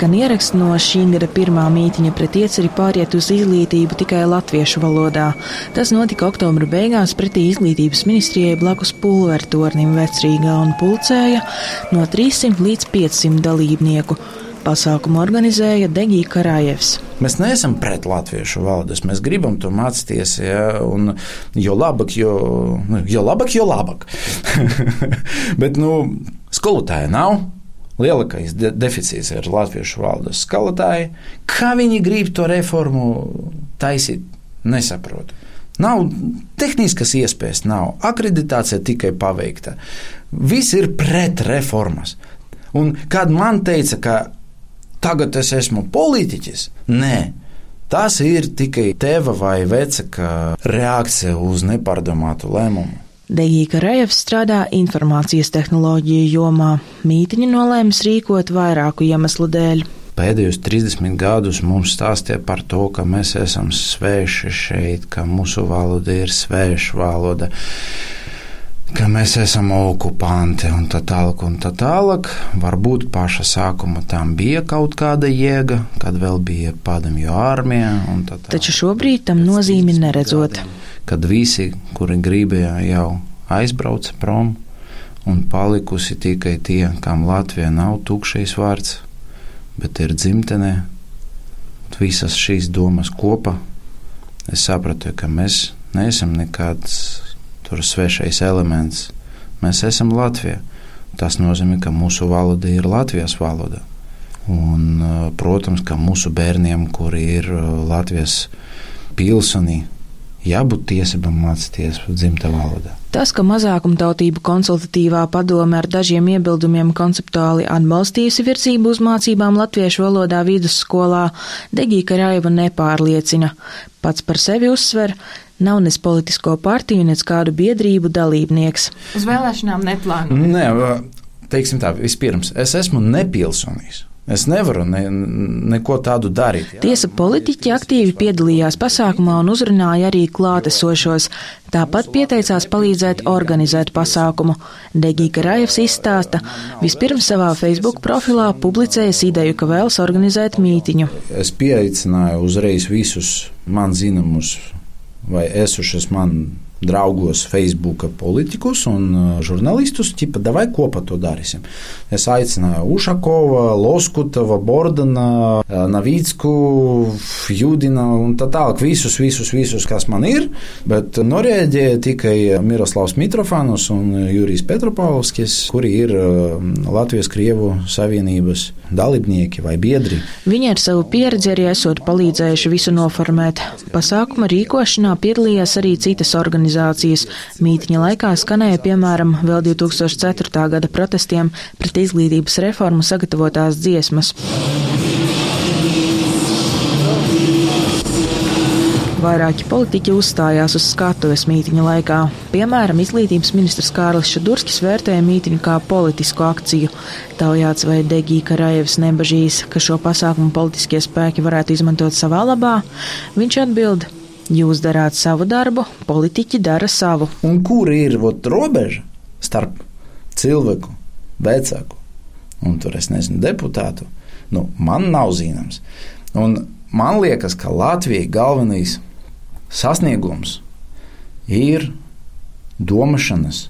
skan ieraksts no šī gada pirmā mītiņa pret ieceri pāriet uz izglītību tikai latviešu valodā. Tas notika oktobra beigās pretī izglītības ministrijai blakus pulvertornim vecrīgā un pulcēja no 300 līdz 500 dalībnieku. Pasākumu organizēja Degija Karājevs. Mēs neesam pret latviešu valodas, mēs gribam to mācīties. Ja, un, jo labāk, jo, nu, jo labāk, jo labāk. Bet nu, skolotāja nav. Lielākais de deficīts ir latviešu valodas skolotāji. Kā viņi grib to reformu taisīt, nesaprotu. Nav tehniskas iespējas, nav akreditācija tikai paveikta. Viss ir pret reformas. Un kad man teica, ka tagad es esmu politiķis, nē, tas ir tikai teva vai vecāka reakcija uz nepārdomātu lēmumu. Degīka Rejevs strādā informācijas tehnoloģiju jomā. Mītiņu nolēmis rīkot vairāku iemeslu dēļ. Pēdējos 30 gadus mums stāstīja par to, ka mēs esam sveši šeit, ka mūsu valoda ir sveša valoda ka mēs esam okupanti un tā tālāk, un tā tālāk. Varbūt paša sākuma tam bija kaut kāda jēga, kad vēl bija padomju armija. Taču šobrīd tam nozīmi neredzot. Gadiem, kad visi, kuri gribēja, jau aizbrauca prom, un palikusi tikai tie, kam Latvija nav tukšais vārds, bet ir dzimtenē. Visas šīs domas kopā es sapratu, ka mēs neesam nekāds tur svešais elements. Mēs esam Latvija. Tas nozīmē, ka mūsu valoda ir Latvijas valoda. Un, protams, ka mūsu bērniem, kuri ir Latvijas pilsonī, jābūt tiesībām mācīties dzimta valodā. Tas, ka mazākumtautību konsultatīvā padome ar dažiem iebildumiem konceptuāli atbalstījusi virzību uz mācībām latviešu valodā vidusskolā, Degīka Raiva nepārliecina. Pats par sevi uzsver, nav nes politisko partiju, nes kādu biedrību dalībnieks. Uz vēlēšanām neplāno. Nē, teiksim tā, vispirms, es esmu nepilsonīgs. Es nevaru ne, neko tādu darīt. Jā. Tiesa politiķi aktīvi piedalījās pasākumā un uzrunāja arī klātesošos. Tāpat pieteicās palīdzēt organizēt pasākumu. Degīka Rājevs izstāsta, vispirms savā Facebook profilā publicējas ideju, ka vēlas organizēt mītiņu. Es pieaicināju uzreiz visus man zināmus vai esušas man draugos, Facebook politikus un uh, žurnālistus, tipa, davai kopā to darīsim. Es aicināju Ušakova, Loskutava, Bordana, uh, Navīcku, Judina un tā tālāk. Visus, visus, visus, kas man ir, bet norēģēja tikai Miroslavs Mitrofanus un Jurijs Petropavskis, kuri ir uh, Latvijas Krievu Savienības dalībnieki vai biedri. Viņi ar savu pieredzi arī esot palīdzējuši visu noformēt. Pasākuma rīkošanā piedalījās arī citas organizācijas. Mītiņa laikā skanēja piemēram vēl 2004. gada protestiem pret izglītības reformu sagatavotās dziesmas. Vairāki politiķi uzstājās uz skatuves mītiņa laikā. Piemēram, izglītības ministrs Kārlis Šadurskis vērtēja mītiņu kā politisku akciju. Taujāts vai Degija Karajevs nebažīs, ka šo pasākumu politiskie spēki varētu izmantot savā labā, viņš atbild. Jūs darāt savu darbu, politiķi dara savu. Un kur ir ot, robeža starp cilvēku, vecāku un tur es nezinu, deputātu? Nu, man nav zināms. Un man liekas, ka Latvijai galvenais sasniegums ir domāšanas,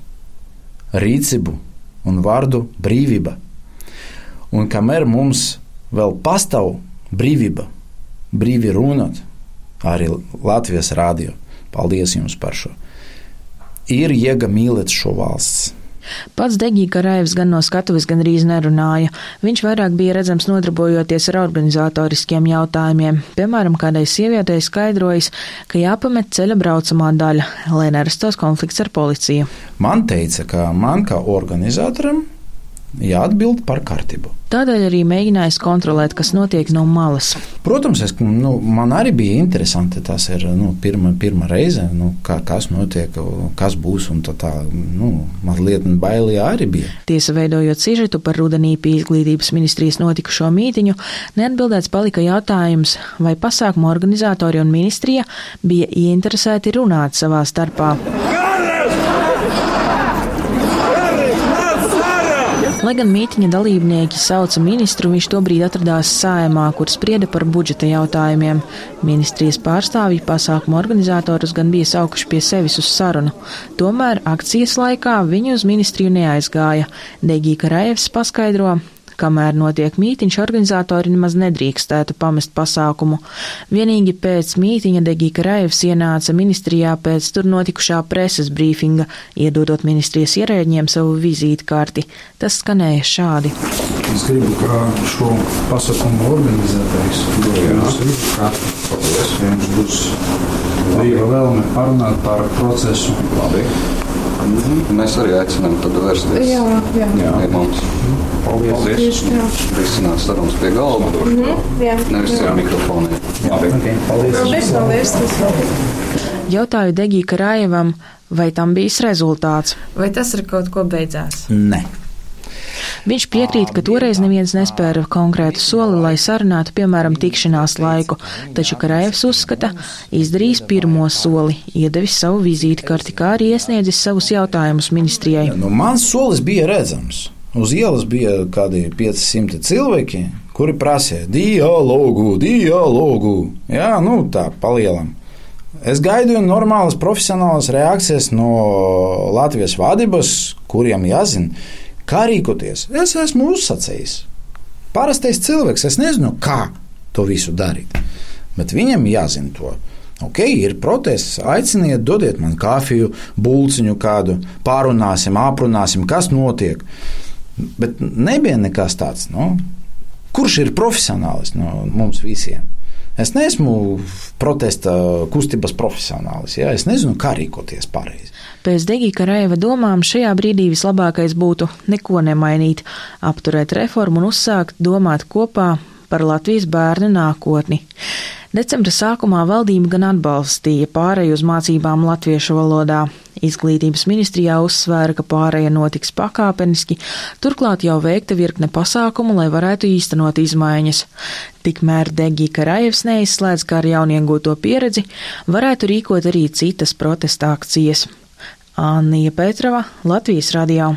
rīcību un vārdu brīvība. Un kamēr mums vēl pastāv brīvība, brīvi runāt, arī Latvijas rādio, paldies jums par šo, ir jēga mīlēt šo valsts. Pats Degīka Raivs gan no skatuves gandrīz nerunāja. Viņš vairāk bija redzams nodarbojoties ar organizatoriskiem jautājumiem. Piemēram, kādai sievietei skaidrojis, ka jāpamet ceļa braucamā daļa, lai nerastos konflikts ar policiju. Man teica, ka man kā organizatoram jāatbild par kārtību. Tādēļ arī mēģinājis kontrolēt, kas notiek no malas. Protams, es, nu, man arī bija interesanti. Tas ir nu, pirma, pirma reize, nu, kā, kas notiek, kas būs. Tā, tā nu, mazliet bailīgi arī bija. Tiesa veidojot sižetu par rudenī pie izglītības ministrijas notikušo mītiņu, neatbildēts palika jautājums, vai pasākumu organizatori un ministrija bija ieinteresēti runāt savā starpā. Lai gan mītiņa dalībnieki sauca ministru, viņš tobrīd atradās sājumā, kur sprieda par budžeta jautājumiem. Ministrijas pārstāvji pasākumu organizatorus gan bija saukuši pie sevis uz sarunu. Tomēr akcijas laikā viņi uz ministriju neaizgāja. Degīka Raevs paskaidro, Kamēr notiek mītiņš, organizatori nemaz nedrīkstētu pamest pasākumu. Vienīgi pēc mītiņa Degīka Raivs ienāca ministrijā pēc tur notikušā preses brīfinga, iedodot ministrijas ierēģiem savu vizītkarti. Tas skanēja šādi. Es gribu, kā šo pasākumu organizētājs, vizītkarti. Jums būs brīva vēlme parunāt par procesu. Labi. Mhm. Mēs arī aicinām tādu vērsties. Jā, jā. jā. pie mums. Paldies. Paldies. Risināt sarunas pie galda. Mm -hmm. Jā. Nevis ar mikrofoniem. Labi. Okay. Paldies. Paldies. Paldies. Tas Jautāju Degī Karajevam, vai tam bijis rezultāts. Vai tas ar kaut ko beidzās? Nē. Viņš piekrīt, ka toreiz neviens nespēra konkrētu soli, lai sarunātu, piemēram, tikšanās laiku, taču Karājevs uzskata, izdarījis pirmo soli, iedevis savu vizītkarti, kā arī iesniedzis savus jautājumus ministrijai. Nu, mans solis bija redzams. Uz ielas bija kādi 500 cilvēki, kuri prasīja dialogu, dialogu. Jā, nu tā palielam. Es gaidu normālas profesionālas reakcijas no Latvijas vadības, kuriem jāzina, Kā rīkoties? Es esmu uzsacējis. Parastais cilvēks, es nezinu, kā to visu darīt. Bet viņam jāzina to. Ok, ir protests, aiciniet, dodiet man kafiju, būciņu kādu, pārunāsim, aprunāsim, kas notiek. Bet nebija nekas tāds. No? Kurš ir profesionālis no mums visiem? Es neesmu protesta kustības profesionālis. Ja? Es nezinu, kā rīkoties pareizi. Pēc Degīka Raiva domām šajā brīdī vislabākais būtu neko nemainīt, apturēt reformu un uzsākt domāt kopā par Latvijas bērnu nākotni. Decembra sākumā valdība gan atbalstīja pārēju uz mācībām latviešu valodā. Izglītības ministrijā uzsvēra, ka pārēja notiks pakāpeniski, turklāt jau veikta virkne pasākumu, lai varētu īstenot izmaiņas. Tikmēr Degī Karajevs neizslēdz, ka ar jauniegūto pieredzi varētu rīkot arī citas protesta akcijas. Anija Petrova, Latvijas radio.